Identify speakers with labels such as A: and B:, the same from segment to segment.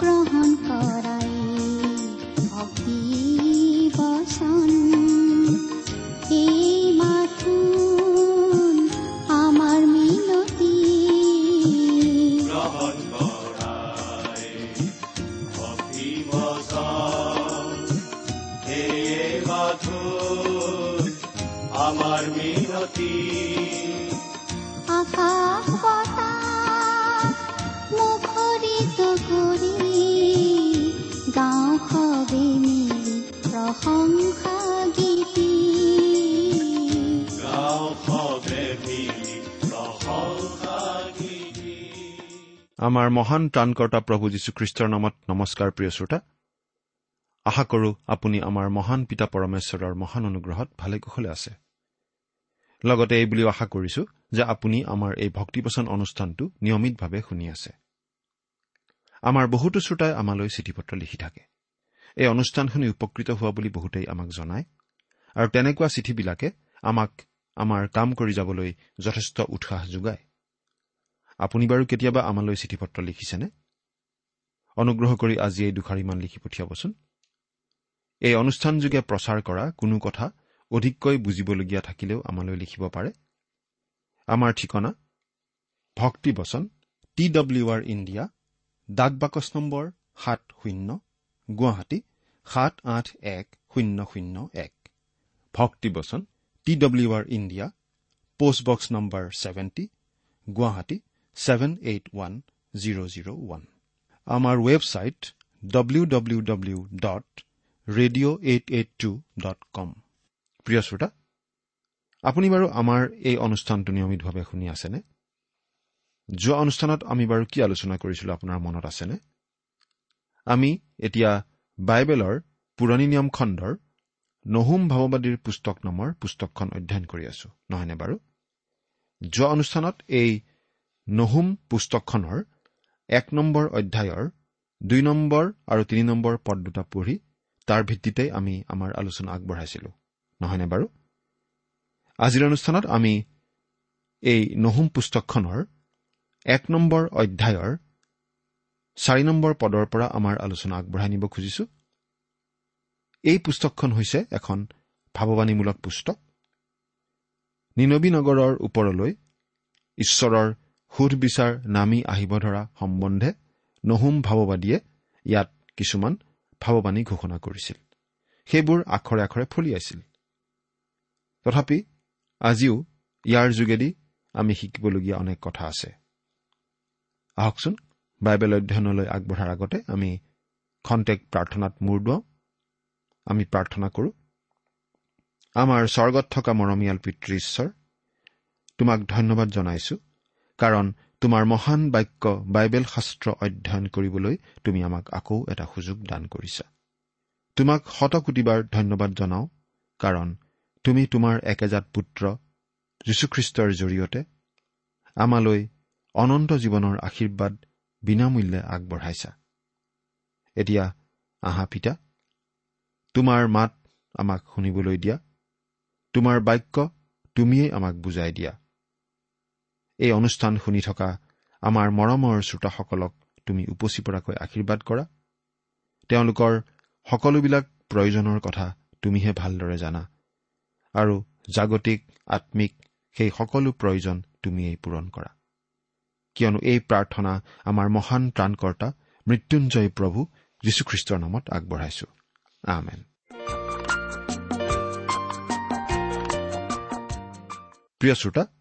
A: গ্ৰহণ
B: আমাৰ মহান ত্ৰাণকৰ্তা প্ৰভু যীশুখ্ৰীষ্টৰ নামত নমস্কাৰ প্ৰিয় শ্ৰোতা। আশা কৰো আপুনি আমাৰ মহান পিতা পৰমেশ্বৰৰ মহান অনুগ্ৰহত ভালে কুশলে আছে। লগতে এই বুলিও আশা কৰিছো যে আপুনি আমাৰ এই ভক্তিপচন অনুষ্ঠানটো নিয়মিতভাৱে শুনি আছে। আমাৰ বহুতো শ্ৰোতাই আমালৈ চিঠি পত্ৰ লিখি থাকে। এই অনুষ্ঠান শুনি উপকৃত হোৱা বুলি বহুতেই আমাক জনায় আৰু তেনেকুৱা চিঠিবিলাকে আমাক আমাৰ কাম কৰি যাবলৈ যথেষ্ট উৎসাহ যোগায়। আপুনি বাৰু কেতিয়াবা আমালৈ চিঠি পত্ৰ লিখিছেনে? অনুগ্ৰহ কৰি আজি এই দুখাৰিমান লিখি পঠিয়াবচোন। এই অনুষ্ঠানযোগে প্ৰচাৰ কৰা কোনো কথা অধিককৈ বুজিবলগীয়া থাকিলেও আমালৈ লিখিব পাৰে। আমাৰ ঠিকনা ভক্তিবচন টি ডব্লিউ আৰ ইণ্ডিয়া ডাক বাকচ নম্বৰ সাত শূন্য গুৱাহাটী সাত আঠ এক শূন্য শূন্য এক। ভক্তিবচন T W R India post box number seventy Guwahati seven eight one zero' zero' one আমাৰ website W W W dot radio' eight eight two dot com প্ৰিয় শ্ৰোতা আপুনি বাৰু আমাৰ এই অনুষ্ঠানটো নিয়মিতভাৱে শুনি আছেনে? যোৱা অনুষ্ঠানত আমি বাৰু কি আলোচনা কৰিছিলো আপোনাৰ মনত আছেনে? আমি এতিয়া বাইবেলৰ পুৰণি নিয়ম খণ্ডৰ নহুম ভাৱবাদীৰ পুস্তক নামৰ পুস্তকখন অধ্যয়ন কৰি আছো নহয়নে বাৰু? যোৱা অনুষ্ঠানত এই নহুম পুস্তকখনৰ এক নম্বৰ অধ্যায়ৰ দুই নম্বৰ আৰু তিনি নম্বৰ পদ দুটা পঢ়ি তাৰ ভিত্তিতেই আমি আমাৰ আলোচনা আগবঢ়াইছিলো। নহয়নে বাৰু? আজিৰ অনুষ্ঠানত আমি এই নহুম পুস্তকখনৰ এক নম্বৰ অধ্যায়ৰ চাৰি নম্বৰ পদৰ পৰা আমাৰ আলোচনা আগবঢ়াই নিব খুজিছো। এই পুস্তকখন হৈছে এখন ভাৱবাণীমূলক পুস্তক। নিনবী নগৰৰ ওপৰলৈ ঈশ্বৰৰ সুধবিচাৰ নামি আহিব ধৰা সম্বন্ধে নহুম ভাৱবাদীয়ে ইয়াত কিছুমান ভাৱবাণী ঘোষণা কৰিছিল। সেইবোৰ আখৰে আখৰে ফলিয়াইছিল তথাপি আজিও ইয়াৰ যোগেদি আমি শিকিবলগীয়া অনেক কথা আছে। আহকচোন বাইবেল অধ্যয়নলৈ আগবঢ়াৰ আগতে আমি খন্তেক প্ৰাৰ্থনাত মূৰ দুৱাওঁ। আমি প্ৰাৰ্থনা কৰো আমাৰ স্বৰ্গত থকা মৰমীয়াল পিতৃ ঈশ্বৰ তোমাক ধন্যবাদ জনাইছো। কাৰণ তোমাৰ মহান বাক্য বাইবেল শাস্ত্ৰ অধ্যয়ন কৰিবলৈ তুমি আমাক আকৌ এটা সুযোগ দান কৰিছা। তোমাক শতকোটিবাৰ ধন্যবাদ জনাওঁ কাৰণ তুমি তোমাৰ একেজাত পুত্ৰ যীশুখ্ৰীষ্টৰ জৰিয়তে আমালৈ অনন্ত জীৱনৰ আশীৰ্বাদ বিনামূল্যে আগবঢ়াইছা। এতিয়া আহা পিতা তোমাৰ মাত আমাক শুনিবলৈ দিয়া তোমাৰ বাক্য তুমিয়েই আমাক বুজাই দিয়া। এই অনুষ্ঠান শুনি থকা আমাৰ মৰমৰ শ্ৰোতাসকলক তুমি উপচি পৰাকৈ আশীৰ্বাদ কৰা। তেওঁলোকৰ সকলোবিলাক প্ৰয়োজনৰ কথা তুমিহে ভালদৰে জানা আৰু জাগতিক আত্মিক সেই সকলো প্ৰয়োজন তুমিয়েই পূৰণ কৰা। কিয়নো এই প্ৰাৰ্থনা আমাৰ মহান ত্ৰাণকৰ্তা মৃত্যুঞ্জয় প্ৰভু যীশুখ্ৰীষ্টৰ নামত আগবঢ়াইছো। আমেন। প্ৰিয় শ্ৰোতা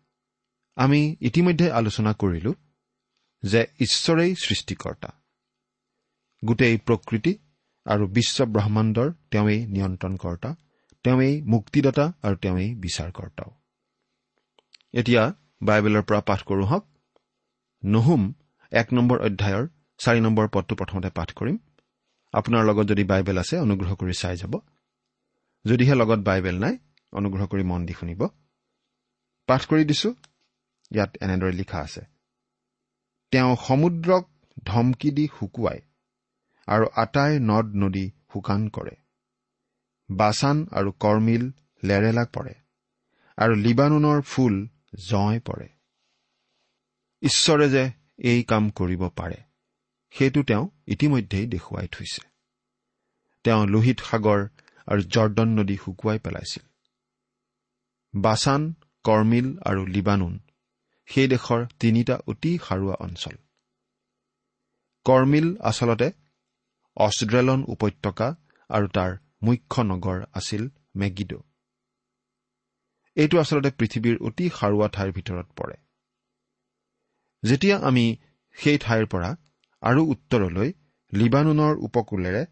B: আমি ইতিমধ্যে আলোচনা কৰিলো যে ঈশ্বৰেই সৃষ্টিকৰ্তা। গোটেই প্ৰকৃতি আৰু বিশ্ব ব্ৰহ্মাণ্ডৰ তেওঁৱেই নিয়ন্ত্ৰণকৰ্তা তেওঁৱেই মুক্তিদাতা আৰু তেওঁৱেই বিচাৰকৰ্তাও। এতিয়া বাইবেলৰ পৰা পাঠ কৰোঁ হওক নহুম এক নম্বৰ অধ্যায়ৰ চাৰি নম্বৰ পদটো প্ৰথমতে পাঠ কৰিম। আপোনাৰ লগত যদি বাইবেল আছে অনুগ্ৰহ কৰি চাই যাব। যদিহে লগত বাইবেল নাই অনুগ্ৰহ কৰি মন দি শুনিব। পাঠ কৰি দিছো। ইয়াত এনেদৰে লিখা আছে। তেওঁ সমুদ্ৰক ধমকি দি শুকুৱাই আৰু আটাই নদ নদী শুকান কৰে। বাছান আৰু কৰ্মিল লেৰেলা পৰে আৰু লিবানুনৰ ফুল জয় পৰে। ঈশ্বৰে যে এই কাম কৰিব পাৰে সেইটো তেওঁ ইতিমধ্যেই দেখুৱাই থৈছে। তেওঁ লোহিত সাগৰ আৰু জৰ্দন নদী শুকুৱাই পেলাইছিল। বাছান কৰ্মিল আৰু লিবানুন সেই দেশৰ তিনিটা অতি সাৰুৱা অঞ্চল। কৰ্মিল আচলতে অষ্ট্ৰেলন উপত্যকা আৰু তাৰ মুখ্য নগৰ আছিল মেগিডো। এইটো আচলতে পৃথিৱীৰ অতি সাৰুৱা ঠাইৰ ভিতৰত পৰে। যেতিয়া আমি সেই ঠাইৰ পৰা আৰু উত্তৰলৈ লিবানুনৰ উপকূলেৰে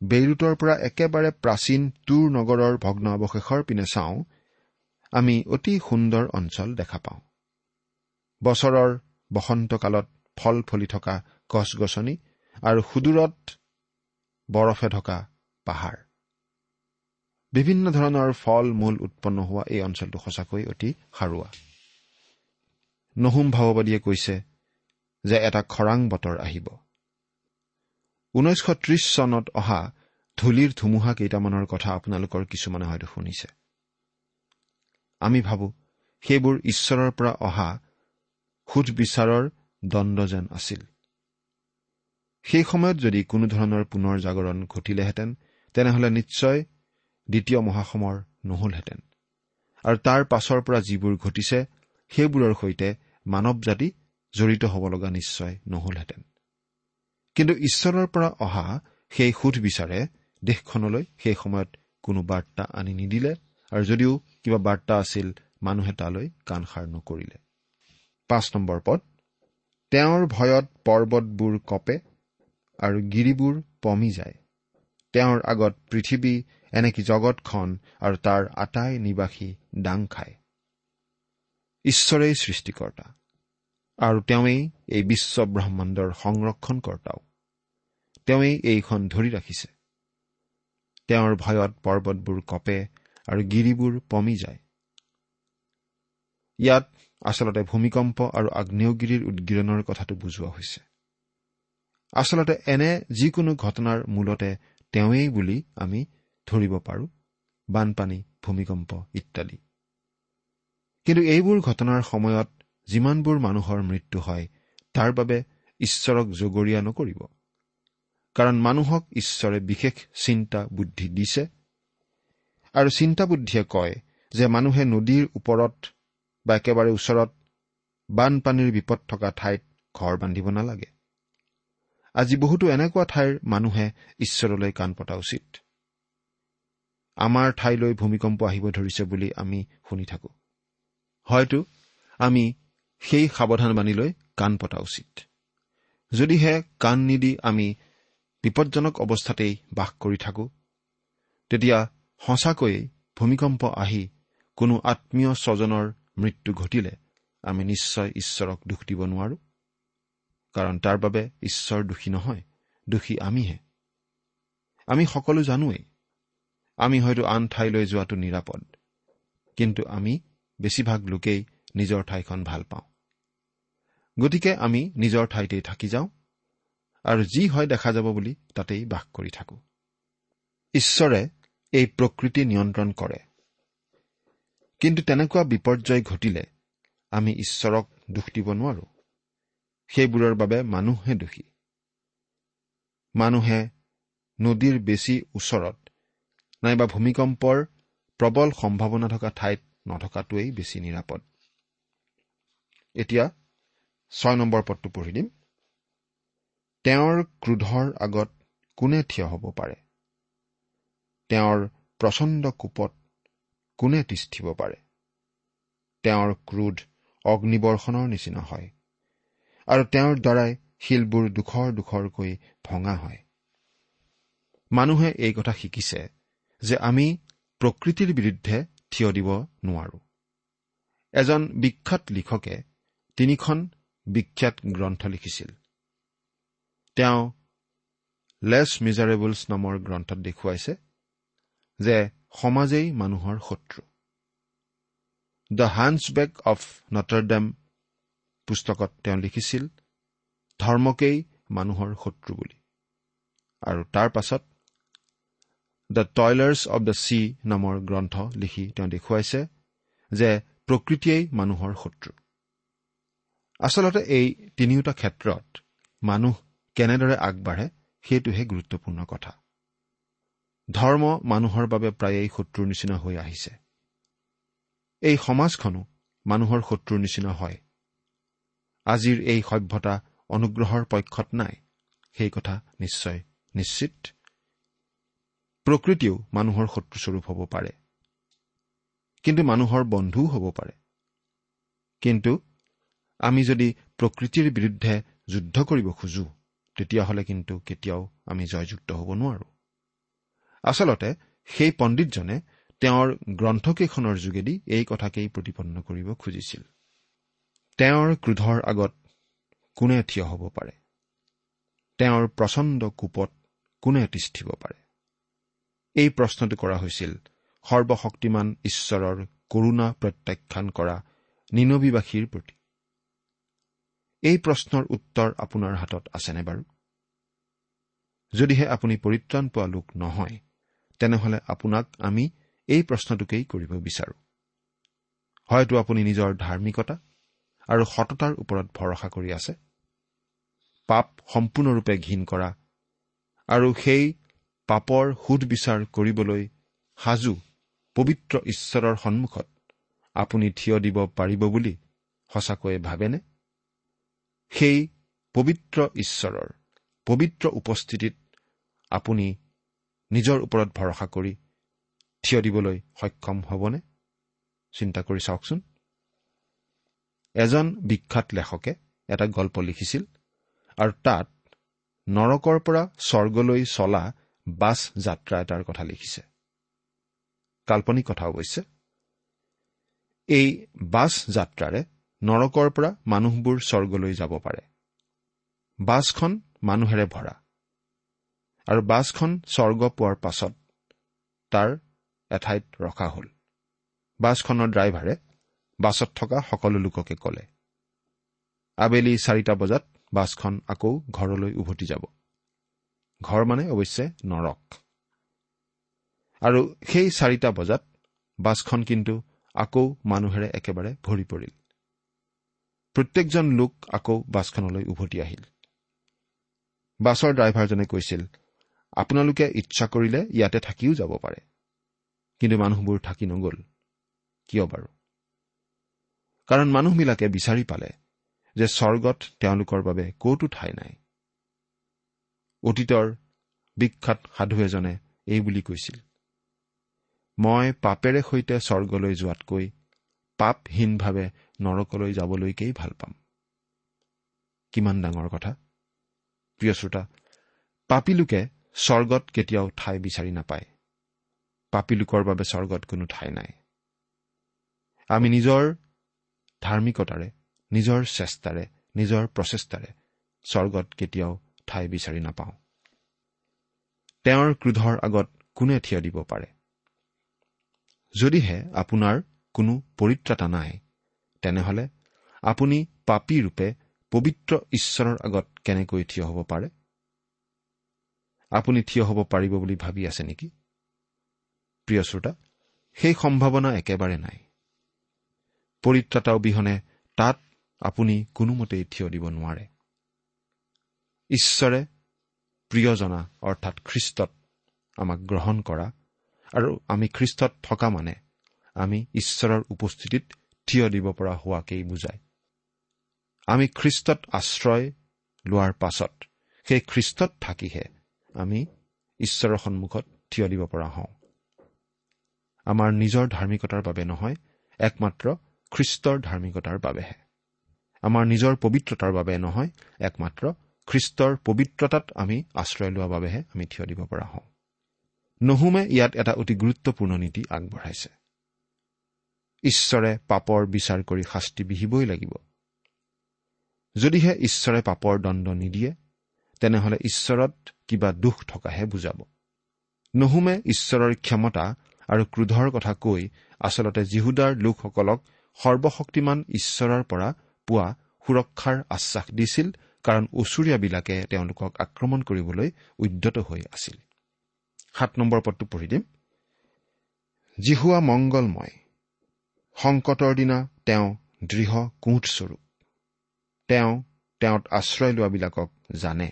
B: বেইৰুটৰ পৰা একেবাৰে প্ৰাচীন তুৰ নগৰৰ ভগ্নাৱশেষৰ পিনে চাওঁ আমি অতি সুন্দৰ অঞ্চল দেখা পাওঁ। বছৰৰ বসন্তকালত ফল ফলি থকা গছ গছনি আৰু সুদূৰত বৰফে ঢকা পাহাৰ। বিভিন্ন ধৰণৰ ফল মূল উৎপন্ন হোৱা এই অঞ্চলটো সঁচাকৈ অতি সাৰুৱা। নহুম ভাৱবাদীয়ে কৈছে যে এটা খৰাং বতৰ আহিব। ঊনৈছশ ত্ৰিশ চনত অহা ধূলিৰ ধুমুহা কেইটামানৰ কথা আপোনালোকৰ কিছুমানে হয়তো শুনিছে। আমি ভাবো সেইবোৰ ঈশ্বৰৰ পৰা অহা সুধবিচাৰৰ দণ্ড যেন আছিল। সেই সময়ত যদি কোনো ধৰণৰ পুনৰ জাগৰণ ঘটিলেহেঁতেন তেনেহলে নিশ্চয় দ্বিতীয় মহাসমৰ নহলহেঁতেন। আৰু তাৰ পাছৰ পৰা যিবোৰ ঘটিছে সেইবোৰৰ সৈতে মানৱ জাতি জড়িত হ'ব লগা নিশ্চয় নহলহেঁতেন। কিন্তু ঈশ্বৰৰ পৰা অহা সেই সুধবিচাৰে দেশখনলৈ সেই সময়ত কোনো বাৰ্তা আনি নিদিলে আৰু যদিও কিবা বাৰ্তা আছিল মানুহে তালৈ কাণসাৰ নকৰিলে। পাঁচ নম্বৰ পদ। তেওঁৰ ভয়ত পৰ্বতবোৰ কপে আৰু গিৰিবোৰ পমি যায়। তেওঁৰ আগত পৃথিৱী এনেকি জগতখন আৰু তাৰ আটাই নিবাসী ডাং খায়। ঈশ্বৰেই সৃষ্টিকৰ্তা আৰু তেওঁৱেই এই বিশ্ব ব্ৰহ্মাণ্ডৰ সংৰক্ষণকৰ্তাও। তেওঁৱেই এইখন ধৰি ৰাখিছে। তেওঁৰ ভয়ত পৰ্বতবোৰ কপে আৰু গিৰিবোৰ পমি যায়। ইয়াত আচলতে ভূমিকম্প আৰু আগ্নেয়গিৰিৰ উদগিৰণৰ কথাটো বুজোৱা হৈছে। আচলতে এনে যিকোনো ঘটনাৰ মূলতে তেওঁৱেই বুলি আমি ধৰিব পাৰো বানপানী ভূমিকম্প ইত্যাদি। কিন্তু এইবোৰ ঘটনাৰ সময়ত যিমানবোৰ মানুহৰ মৃত্যু হয় তাৰ বাবে ঈশ্বৰক জগৰীয়া নকৰিব। কাৰণ মানুহক ঈশ্বৰে বিশেষ চিন্তা বুদ্ধি দিছে। আৰু চিন্তা বুদ্ধিয়ে কয় যে মানুহে নদীৰ ওপৰত বা একেবাৰে ওচৰত বানপানীৰ বিপদ থকা ঠাইত ঘৰ বান্ধিব নালাগে। আজি বহুতো এনেকুৱা ঠাইৰ মানুহে ঈশ্বৰলৈ কাণ পতা উচিত। আমাৰ ঠাইলৈ ভূমিকম্প আহিব ধৰিছে বুলি আমি শুনি থাকো। হয়তো আমি সেই সাৱধানবাণীলৈ কাণ পতা উচিত। যদিহে কাণ নিদি আমি বিপদজনক অৱস্থাতেই বাস কৰি থাকো তেতিয়া সঁচাকৈয়ে ভূমিকম্প আহি কোনো আত্মীয় স্বজনৰ মৃত্যু ঘটিলে আমি নিশ্চয় ঈশ্বৰক দোষ দিব নোৱাৰো। কাৰণ তাৰ বাবে ঈশ্বৰ দোষী নহয় দোষী আমিহে। আমি সকলো জানোৱেই আমি হয়তো আন ঠাইলৈ যোৱাটো নিৰাপদ কিন্তু আমি বেছিভাগ লোকেই নিজৰ ঠাইখন ভাল পাওঁ। গতিকে আমি নিজৰ ঠাইতেই থাকি যাওঁ আৰু যি হয় দেখা যাব বুলি তাতেই বাস কৰি থাকো। ঈশ্বৰে এই প্ৰকৃতি নিয়ন্ত্ৰণ কৰে। কিন্তু তেনেকুৱা বিপৰ্যয় ঘটিলে আমি ঈশ্বৰক দোষ দিব নোৱাৰো। সেইবোৰৰ বাবে মানুহহে দোষী মানুহে নদীৰ বেছি ওচৰত নাইবা ভূমিকম্পৰ প্ৰবল সম্ভাৱনা থকা ঠাইত নথকাটোৱেই বেছি নিৰাপদ। এতিয়া ছয় নম্বৰ পদটো পঢ়ি দিম। তেওঁৰ ক্ৰোধৰ আগত কোনে থিয় হ'ব পাৰে? তেওঁৰ প্ৰচণ্ড কোপত কোনে তিষ্ঠিব পাৰে? তেওঁৰ ক্ৰোধ অগ্নিবৰ্ষণৰ নিচিনা হয় আৰু তেওঁৰ দ্বাৰাই শিলবোৰ দুখৰ দুখৰকৈ ভঙা হয়। মানুহে এই কথা শিকিছে যে আমি প্ৰকৃতিৰ বিৰুদ্ধে থিয় দিব নোৱাৰো। এজন বিখ্যাত লিখকে তিনিখন বিখ্যাত গ্ৰন্থ লিখিছিল। তেওঁ লেছ মিজাৰেবলছ নামৰ গ্ৰন্থত দেখুৱাইছে যে সমাজেই মানুহৰ শত্ৰু। দ্য হান্সবেক অফ নটৰডেম পুস্তকত তেওঁ লিখিছিল ধৰ্মকেই মানুহৰ শত্ৰু বুলি। আৰু তাৰ পাছত the Toilers of the Sea নামৰ গ্ৰন্থ লিখি তেওঁ দেখুৱাইছে যে প্ৰকৃতিয়েই মানুহৰ শত্ৰু। আচলতে এই তিনিওটা ক্ষেত্ৰত মানুহ কেনেদৰে আগবাঢ়ে সেইটোহে গুৰুত্বপূৰ্ণ কথা। ধৰ্ম মানুহৰ বাবে প্ৰায়েই শত্ৰুৰ নিচিনা হৈ আহিছে। এই সমাজখনো মানুহৰ শত্ৰুৰ নিচিনা হয়। আজিৰ এই সভ্যতা অনুগ্ৰহৰ পক্ষত নাই সেই কথা নিশ্চয় নিশ্চিত। প্ৰকৃতিও মানুহৰ শত্ৰুস্বৰূপ হ'ব পাৰে। কিন্তু মানুহৰ বন্ধুও হ'ব পাৰে। কিন্তু আমি যদি প্ৰকৃতিৰ বিৰুদ্ধে যুদ্ধ কৰিব খোজো তেতিয়াহ'লে কিন্তু কেতিয়াও আমি জয়যুক্ত হ'ব নোৱাৰো। আচলতে সেই পণ্ডিতজনে তেওঁৰ গ্ৰন্থকেইখনৰ যোগেদি এই কথাকেই প্ৰতিপন্ন কৰিব খুজিছিল। তেওঁৰ ক্ৰোধৰ আগত কোনে থিয় হ'ব পাৰে? তেওঁৰ প্ৰচণ্ড কোপত কোনে তিষ্ঠিব পাৰে? এই প্ৰশ্নটো কৰা হৈছিল সৰ্বশক্তিমান ঈশ্বৰৰ কৰুণা প্ৰত্যাখ্যান কৰা নিনবীবাসীৰ প্ৰতি। এই প্ৰশ্নৰ উত্তৰ আপোনাৰ হাতত আছেনে বাৰু? যদিহে আপুনি পৰিত্ৰাণ পোৱা লোক নহয় তেনেহলে আপোনাক আমি এই প্ৰশ্নটোকেই কৰিব বিচাৰো। হয়তো আপুনি নিজৰ ধাৰ্মিকতা আৰু সততাৰ ওপৰত ভৰসা কৰি আছে। পাপ সম্পূৰ্ণৰূপে ঘীন কৰা আৰু সেই পাপৰ সুধবিচাৰ কৰিবলৈ সাজু পবিত্ৰ ঈশ্বৰৰ সন্মুখত আপুনি থিয় দিব পাৰিব বুলি সঁচাকৈয়ে ভাবেনে? সেই পবিত্ৰ ঈশ্বৰৰ পবিত্ৰ উপস্থিতিত আপুনি নিজৰ ওপৰত ভৰসা কৰি থিয় দিবলৈ সক্ষম হ'বনে? চিন্তা কৰি চাওকচোন। এজন বিখ্যাত লেখকে এটা গল্প লিখিছিল আৰু তাত নৰকৰ পৰা স্বৰ্গলৈ চলা বাছ যাত্ৰা এটাৰ কথা লিখিছে। কাল্পনিক কথা অৱশ্যে এই বাছ যাত্ৰাৰে নৰকৰ পৰা মানুহবোৰ স্বৰ্গলৈ যাব পাৰে। বাছখন মানুহেৰে ভৰা। আৰু বাছখন স্বৰ্গ পোৱাৰ পাছত তাৰ এঠাইত ৰখা হ'ল। বাছখনৰ ড্ৰাইভাৰে বাছত থকা সকলো লোককে ক'লে আবেলি চাৰিটা বজাত বাছখন আকৌ ঘৰলৈ উভতি যাব। ঘৰ মানে অৱশ্যে নৰক। আৰু সেই চাৰিটা বজাত বাছখন কিন্তু আকৌ মানুহেৰে একেবাৰে ভৰি পৰিল। প্ৰত্যেকজন লোক আকৌ বাছখনলৈ উভতি আহিল। বাছৰ ড্ৰাইভাৰজনে কৈছিল আপোনালোকে ইচ্ছা কৰিলে ইয়াতে থাকিও যাব পাৰে। কিন্তু মানুহবোৰ থাকি নগ'ল। কিয় বাৰু? কাৰণ মানুহবিলাকে বিচাৰি পালে যে স্বৰ্গত তেওঁলোকৰ বাবে কতো ঠাই নাই। অতীতৰ বিখ্যাত সাধু এজনে এই বুলি কৈছিল মই পাপেৰে সৈতে স্বৰ্গলৈ যোৱাতকৈ পাপহীনভাৱে নৰকলৈ যাবলৈকেই ভাল পাম। কিমান ডাঙৰ কথা। প্ৰিয় শ্ৰোতা পাপী লোকে স্বৰ্গত কেতিয়াও ঠাই বিচাৰি নাপায়। পাপী লোকৰ বাবে স্বৰ্গত কোনো ঠাই নাই। আমি নিজৰ ধাৰ্মিকতাৰে নিজৰ চেষ্টাৰে নিজৰ প্ৰচেষ্টাৰে স্বৰ্গত কেতিয়াও ঠাই বিচাৰি নাপাওঁ। তেওঁৰ ক্ৰোধৰ আগত কোনে থিয় দিব পাৰে? যদিহে আপোনাৰ কোনো পৰিত্ৰাতা নাই তেনেহলে আপুনি পাপী ৰূপে পবিত্ৰ ঈশ্বৰৰ আগত কেনেকৈ থিয় হ'ব পাৰে? আপুনি থিয় হ'ব পাৰিব বুলি ভাবি আছে নেকি? প্ৰিয় শ্ৰোতা সেই সম্ভাৱনা একেবাৰে নাই। পৰিত্ৰাতা অবিহনে তাত আপুনি কোনোমতেই থিয় দিব নোৱাৰে। ঈশ্বৰে প্ৰিয়জনা অৰ্থাৎ খ্ৰীষ্টত আমাক গ্ৰহণ কৰা আৰু আমি খ্ৰীষ্টত থকা মানে আমি ঈশ্বৰৰ উপস্থিতিত থিয় দিব পৰা হোৱাকেই বুজায়। আমি খ্ৰীষ্টত আশ্ৰয় লোৱাৰ পাছত সেই খ্ৰীষ্টত থাকিহে আমি ঈশ্বৰৰ সন্মুখত থিয় দিব পৰা হওঁ। আমাৰ নিজৰ ধাৰ্মিকতাৰ বাবে নহয় একমাত্ৰ খ্ৰীষ্টৰ ধাৰ্মিকতাৰ বাবেহে। আমাৰ নিজৰ পবিত্ৰতাৰ বাবে নহয় একমাত্ৰ খ্ৰীষ্টৰ পবিত্ৰতাত আমি আশ্ৰয় লোৱাৰ বাবেহে আমি থিয় দিব পৰা হওঁ। নহুমে ইয়াত এটা অতি গুৰুত্বপূৰ্ণ নীতি আগবঢ়াইছে। ঈশ্বৰে পাপৰ বিচাৰ কৰি শাস্তি বিহিবই লাগিব। যদিহে ঈশ্বৰে পাপৰ দণ্ড নিদিয়ে তেনেহলে ঈশ্বৰত কিবা দুখ থকাহে বুজাব। নহুমে ঈশ্বৰৰ ক্ষমতা আৰু ক্ৰোধৰ কথা কৈ আচলতে জিহুদাৰ লোকসকলক সৰ্বশক্তিমান ঈশ্বৰৰ পৰা পোৱা সুৰক্ষাৰ আশ্বাস দিছিল কাৰণ ওচৰীয়াবিলাকে তেওঁলোকক আক্ৰমণ কৰিবলৈ উদ্যত হৈ আছিল। সাত নম্বৰ পদটো পঢ়ি দিম। জিহুৱা মংগলময়। সংকটৰ দিনা তেওঁ দৃঢ় কোঠস্বৰূপ। তেওঁ তেওঁত আশ্ৰয় লোৱাবিলাকক জানে।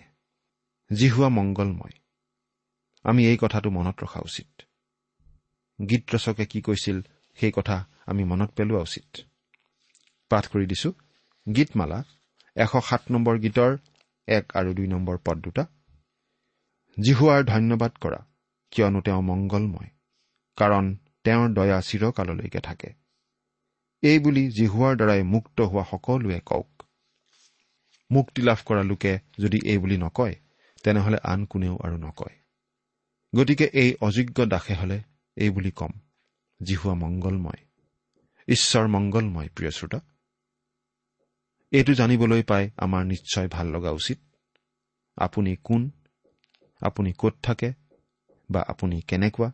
B: জিহুৱা মংগলময়। আমি এই কথাটো মনত ৰখা উচিত। গীত ৰচকে কি কৈছিল সেই কথা আমি মনত পেলোৱা উচিত। পাঠ কৰি দিছো। গীতমালা এশ সাত নম্বৰ গীতৰ এক আৰু দুই নম্বৰ পদ দুটা। জিহুৱাৰ ধন্যবাদ কৰা কিয়নো তেওঁ মংগলময় কাৰণ তেওঁৰ দয়া চিৰকাললৈকে থাকে। এই বুলি জিহুৱাৰ দ্বাৰাই মুক্ত হোৱা সকলোৱে কওক। মুক্তি লাভ কৰা লোকে যদি এই বুলি নকয় তেনেহলে আন কোনেও আৰু নকয়। গতিকে এই অযোগ্য দাসে হলে এই বুলি কম জিহুৱা মংগলময়। ঈশ্বৰ মংগলময় প্ৰিয় শ্ৰোতা। এইটো জানিবলৈ পাই আমাৰ নিশ্চয় ভাল লগা উচিত। আপুনি কোন আপুনি ক'ত থাকে বা আপুনি কেনেকুৱা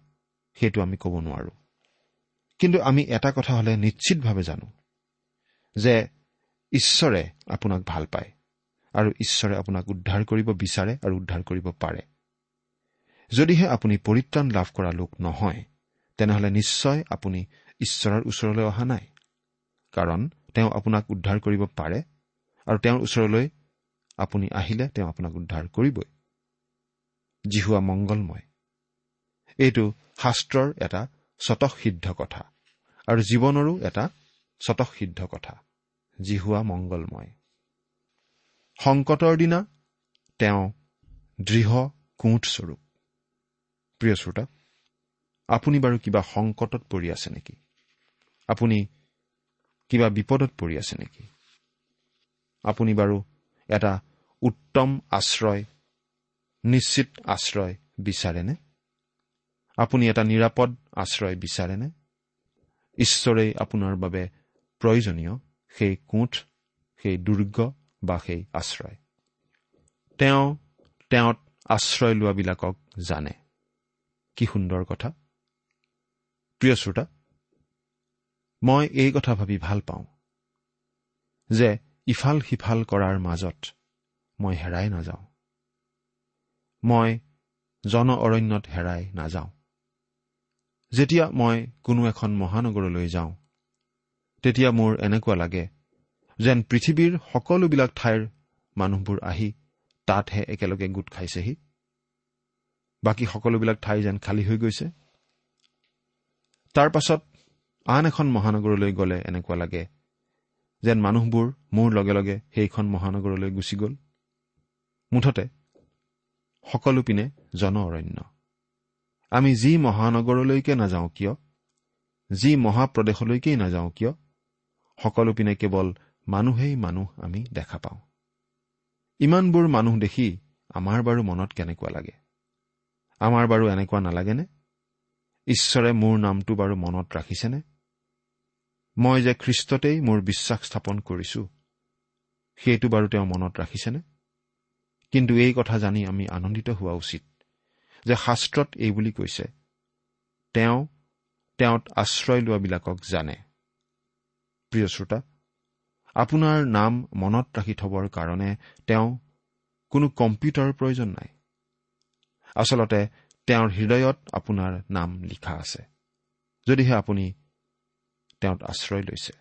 B: সেইটো আমি ক'ব নোৱাৰো। কিন্তু আমি এটা কথা হ'লে নিশ্চিতভাৱে জানো যে ঈশ্বৰে আপোনাক ভাল পায়। আৰু ঈশ্বৰে আপোনাক উদ্ধাৰ কৰিব বিচাৰে আৰু উদ্ধাৰ কৰিব পাৰে। যদিহে আপুনি পৰিত্ৰাণ লাভ কৰা লোক নহয় তেনেহলে নিশ্চয় আপুনি ঈশ্বৰৰ ওচৰলৈ অহা নাই। কাৰণ তেওঁ আপোনাক উদ্ধাৰ কৰিব পাৰে আৰু তেওঁৰ ওচৰলৈ আপুনি আহিলে তেওঁ আপোনাক উদ্ধাৰ কৰিবই। জিহুৱা মংগলময়। এইটো শাস্ত্ৰৰ এটা স্বতঃসিদ্ধ কথা আৰু জীৱনৰো এটা স্বতঃসিদ্ধ কথা। জিহুৱা মংগলময়। সংকটৰ দিনা তেওঁ দৃঢ় কোঠস্বৰূপ প্ৰিয় শ্ৰোতা আপুনি বাৰু কিবা সংকটত পৰি আছে নেকি? আপুনি কিবা বিপদত পৰি আছে নেকি? আপুনি বাৰু এটা উত্তম আশ্ৰয় নিশ্চিত আশ্ৰয় বিচাৰেনে? আপুনি এটা নিৰাপদ আশ্ৰয় বিচাৰেনে? ঈশ্বৰেই আপোনাৰ বাবে প্ৰয়োজনীয় সেই কোঠ সেই দুৰ্গ বা সেই আশ্ৰয়। তেওঁ তেওঁত আশ্ৰয় লোৱাবিলাকক জানে। কি সুন্দৰ কথা। প্ৰিয় শ্ৰোতা মই এই কথা ভাবি ভাল পাওঁ যে ইফাল সিফাল কৰাৰ মাজত মই হেৰাই নাযাওঁ। মই জন অৰণ্যত হেৰাই নাযাওঁ। যেতিয়া মই কোনো এখন মহানগৰলৈ যাওঁ তেতিয়া মোৰ এনেকুৱা লাগে যেন পৃথিৱীৰ সকলোবিলাক ঠাইৰ মানুহবোৰ আহি তাতহে একেলগে গোট খাইছেহি। বাকী সকলোবিলাক ঠাই যেন খালী হৈ গৈছে। তাৰ পাছত আন এখন মহানগৰলৈ গ'লে এনেকুৱা লাগে যেন মানুহবোৰ মোৰ লগে লগে সেইখন মহানগৰলৈ গুচি গ'ল। মুঠতে সকলো পিনে জন অৰণ্য আমি যি মহানগৰলৈকে নাযাওঁ কিয়? যি মহাপ্ৰদেশলৈকেই নাযাওঁ কিয়? সকলো পিনে কেৱল মানুহেই মানুহ আমি দেখা পাওঁ। ইমানবোৰ মানুহ দেখি আমাৰ বাৰু মনত কেনেকুৱা লাগে? আমাৰ বাৰু এনেকুৱা নালাগেনে? ঈশ্বৰে মোৰ নামটো বাৰু মনত ৰাখিছেনে? মই যে খ্ৰীষ্টতেই মোৰ বিশ্বাস স্থাপন কৰিছো সেইটো বাৰু তেওঁ মনত ৰাখিছেনে? কিন্তু এই কথা জানি আমি আনন্দিত হোৱা উচিত যে শাস্ত্ৰত এই বুলি কৈছে তেওঁ তেওঁত আশ্ৰয় লোৱাবিলাকক জানে। প্ৰিয় শ্ৰোতা আপোনাৰ নাম মনত ৰাখি থবৰ কাৰণে তেওঁ কোনো কম্পিউটাৰৰ প্ৰয়োজন নাই। আচলতে তেওঁৰ হৃদয়ত আপোনাৰ নাম লিখা আছে যদিহে আপুনি তেওঁত আশ্ৰয় লৈছে।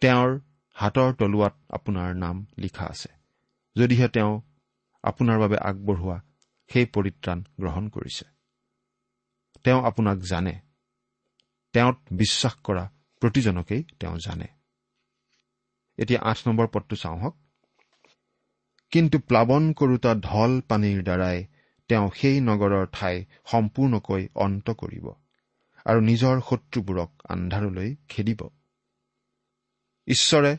B: তেওঁৰ হাতৰ তলুৱাত আপোনাৰ নাম লিখা আছে যদিহে তেওঁ আপোনাৰ বাবে আগবঢ়োৱা সেই পৰিত্ৰাণ গ্ৰহণ কৰিছে। তেওঁ আপোনাক জানে। তেওঁত বিশ্বাস কৰা প্ৰতিজনকেই তেওঁ জানে। এতিয়া আঠ নম্বৰ পদটো চাওঁ হওক কিন্তু প্লাৱন কৰোতা ঢল পানীৰ দ্বাৰাই তেওঁ সেই নগৰৰ ঠাই সম্পূৰ্ণকৈ অন্ত কৰিব আৰু নিজৰ শত্ৰুবোৰক আন্ধাৰলৈ খেদিব। ঈশ্বৰে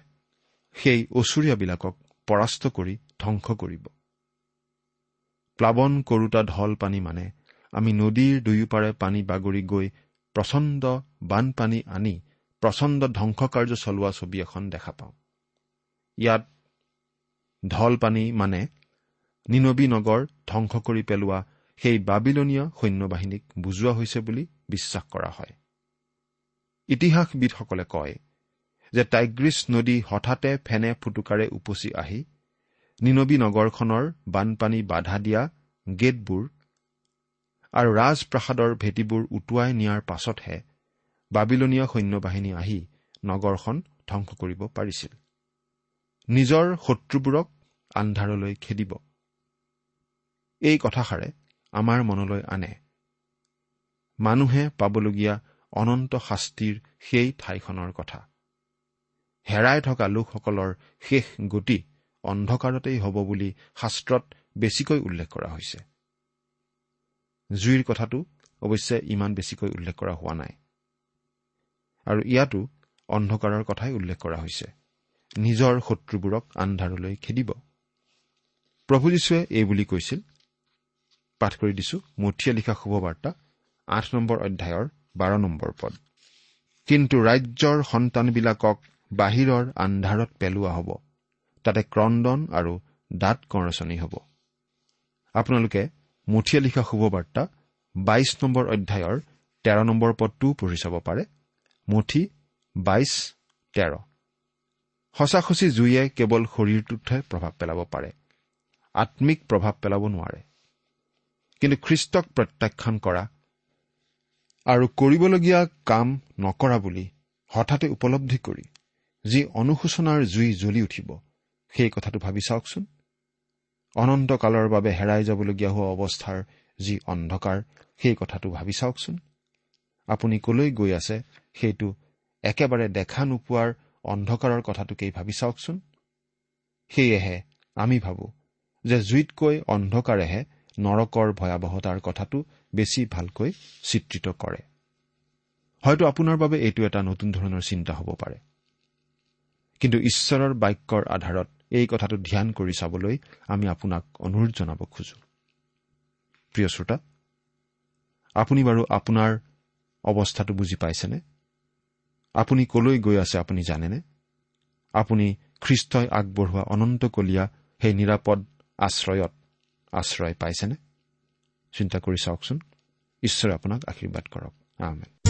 B: সেই অচুৰীয়াবিলাকক পৰাস্ত কৰি ধ্বংস কৰিব। প্লাৱন কৰোতা ঢল পানী মানে আমি নদীৰ দুয়োপাৰে পানী বাগৰি গৈ প্ৰচণ্ড বানপানী আনি প্ৰচণ্ড ধ্বংসকাৰ্য চলোৱা ছবি এখন দেখা পাওঁ। ইয়াত ঢল পানী মানে নিনবী নগৰ ধ্বংস কৰি পেলোৱা সেই বাবিলনীয় সৈন্যবাহিনীক বুজোৱা হৈছে বুলি বিশ্বাস কৰা হয়। ইতিহাসবিদসকলে কয় যে টাইগ্ৰিছ নদী হঠাতে ফেনে ফুটুকাৰে উপচি আহি নিনবী নগৰখনৰ বানপানী বাধা দিয়া গেটবোৰ আৰু ৰাজপ্ৰাসাদৰ ভেটিবোৰ উটুৱাই নিয়াৰ পাছতহে বাবিলনীয় সৈন্যবাহিনী আহি নগৰখন ধ্বংস কৰিব পাৰিছিল। নিজৰ শত্ৰুবোৰক আন্ধাৰলৈ খেদিব। এই কথাষাৰে আমাৰ মনলৈ আনে। মানুহে পাবলগীয়া অনন্ত শাস্তিৰ সেই ঠাইখনৰ কথা। হেৰাই থকা লোকসকলৰ শেষ গতি অন্ধকাৰতেই হ'ব বুলি শাস্ত্ৰত বেছিকৈ উল্লেখ কৰা হৈছে। জুইৰ কথাটো অৱশ্যে ইমান বেছিকৈ উল্লেখ কৰা হোৱা নাই। আৰু ইয়াতো অন্ধকাৰৰ কথাই উল্লেখ কৰা হৈছে। নিজৰ শত্ৰুবোৰক আন্ধাৰলৈ খেদিব। প্ৰভু যীশুৱে এই বুলি কৈছিল পাঠ কৰি দিছো মঠিয়া লিখা শুভবাৰ্তা আঠ নম্বৰ অধ্যায়ৰ বাৰ নম্বৰ পদ। কিন্তু ৰাজ্যৰ সন্তানবিলাকক বাহিৰৰ আন্ধাৰত পেলোৱা হ'ব তাতে ক্ৰদন আৰু দাঁত কৰচনি হ'ব। আপোনালোকে মঠিয়া লিখা শুভবাৰ্তা বাইশ নম্বৰ অধ্যায়ৰ তেৰ নম্বৰ পদটোও পঢ়ি চাব পাৰে। মুঠি বাইশ তেৰ। সঁচাসচি জুয়ে কেৱল শৰীৰটোতহে প্ৰভাৱ পেলাব পাৰে। আম্মিক প্ৰভাৱ পেলাব নোৱাৰে। কিন্তু খ্ৰীষ্টক প্ৰত্যাখ্যান কৰা আৰু কৰিবলগীয়া কাম নকৰা বুলি হঠাতে উপলব্ধি কৰি যি অনুশোচনাৰ জুই জ্বলি উঠিব সেই কথাটো ভাবি চাওকচোন। অনন্তকালৰ বাবে হেৰাই যাবলগীয়া হোৱা অৱস্থাৰ যি অন্ধকাৰ সেই কথাটো ভাবি চাওকচোন। আপুনি কলৈ গৈ আছে সেইটো একেবাৰে দেখা নোপোৱাৰ অন্ধকাৰৰ কথাটোকেই ভাবি চাওকচোন? সেয়েহে আমি ভাবোঁ যে জুইতকৈ অন্ধকাৰেহে নৰকৰ ভয়াৱহতাৰ কথাটো বেছি ভালকৈ চিত্ৰিত কৰে। হয়তো আপোনাৰ বাবে এইটো এটা নতুন ধৰণৰ চিন্তা হ'ব পাৰে। কিন্তু ঈশ্বৰৰ বাক্যৰ আধাৰত এই কথাটো ধ্যান কৰি চাবলৈ আমি আপোনাক অনুৰোধ জনাব খোজো। প্ৰিয় শ্ৰোতা আপুনি বাৰু আপোনাৰ অৱস্থাটো বুজি পাইছেনে? আপুনি কলৈ গৈ আছে আপুনি জানেনে? আপুনি খ্ৰীষ্টই আগবঢ়োৱা অনন্তকলীয়া সেই নিৰাপদ আশ্ৰয়ত আশ্ৰয় পাইছেনে? চিন্তা কৰি চাওকচোন। ঈশ্বৰে আপোনাক আশীৰ্বাদ কৰক। আমেন।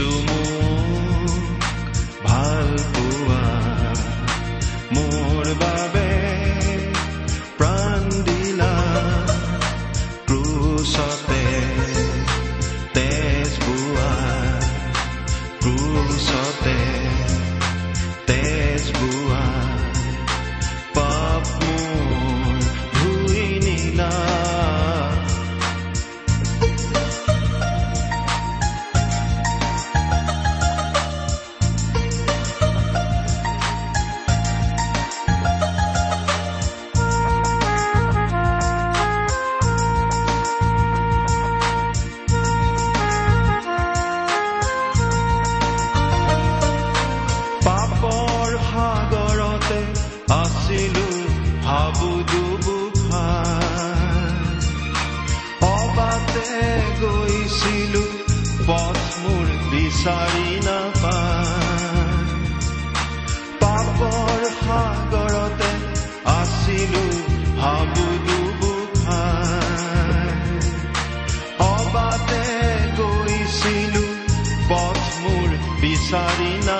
C: to. গৈছিলো পথ মোৰ বিচাৰি নাপায় পাপৰ সাগৰতে আছিলো হাবু দুবুখাই অবাতে গৈছিলো পথ মোৰ বিচাৰি নাপায়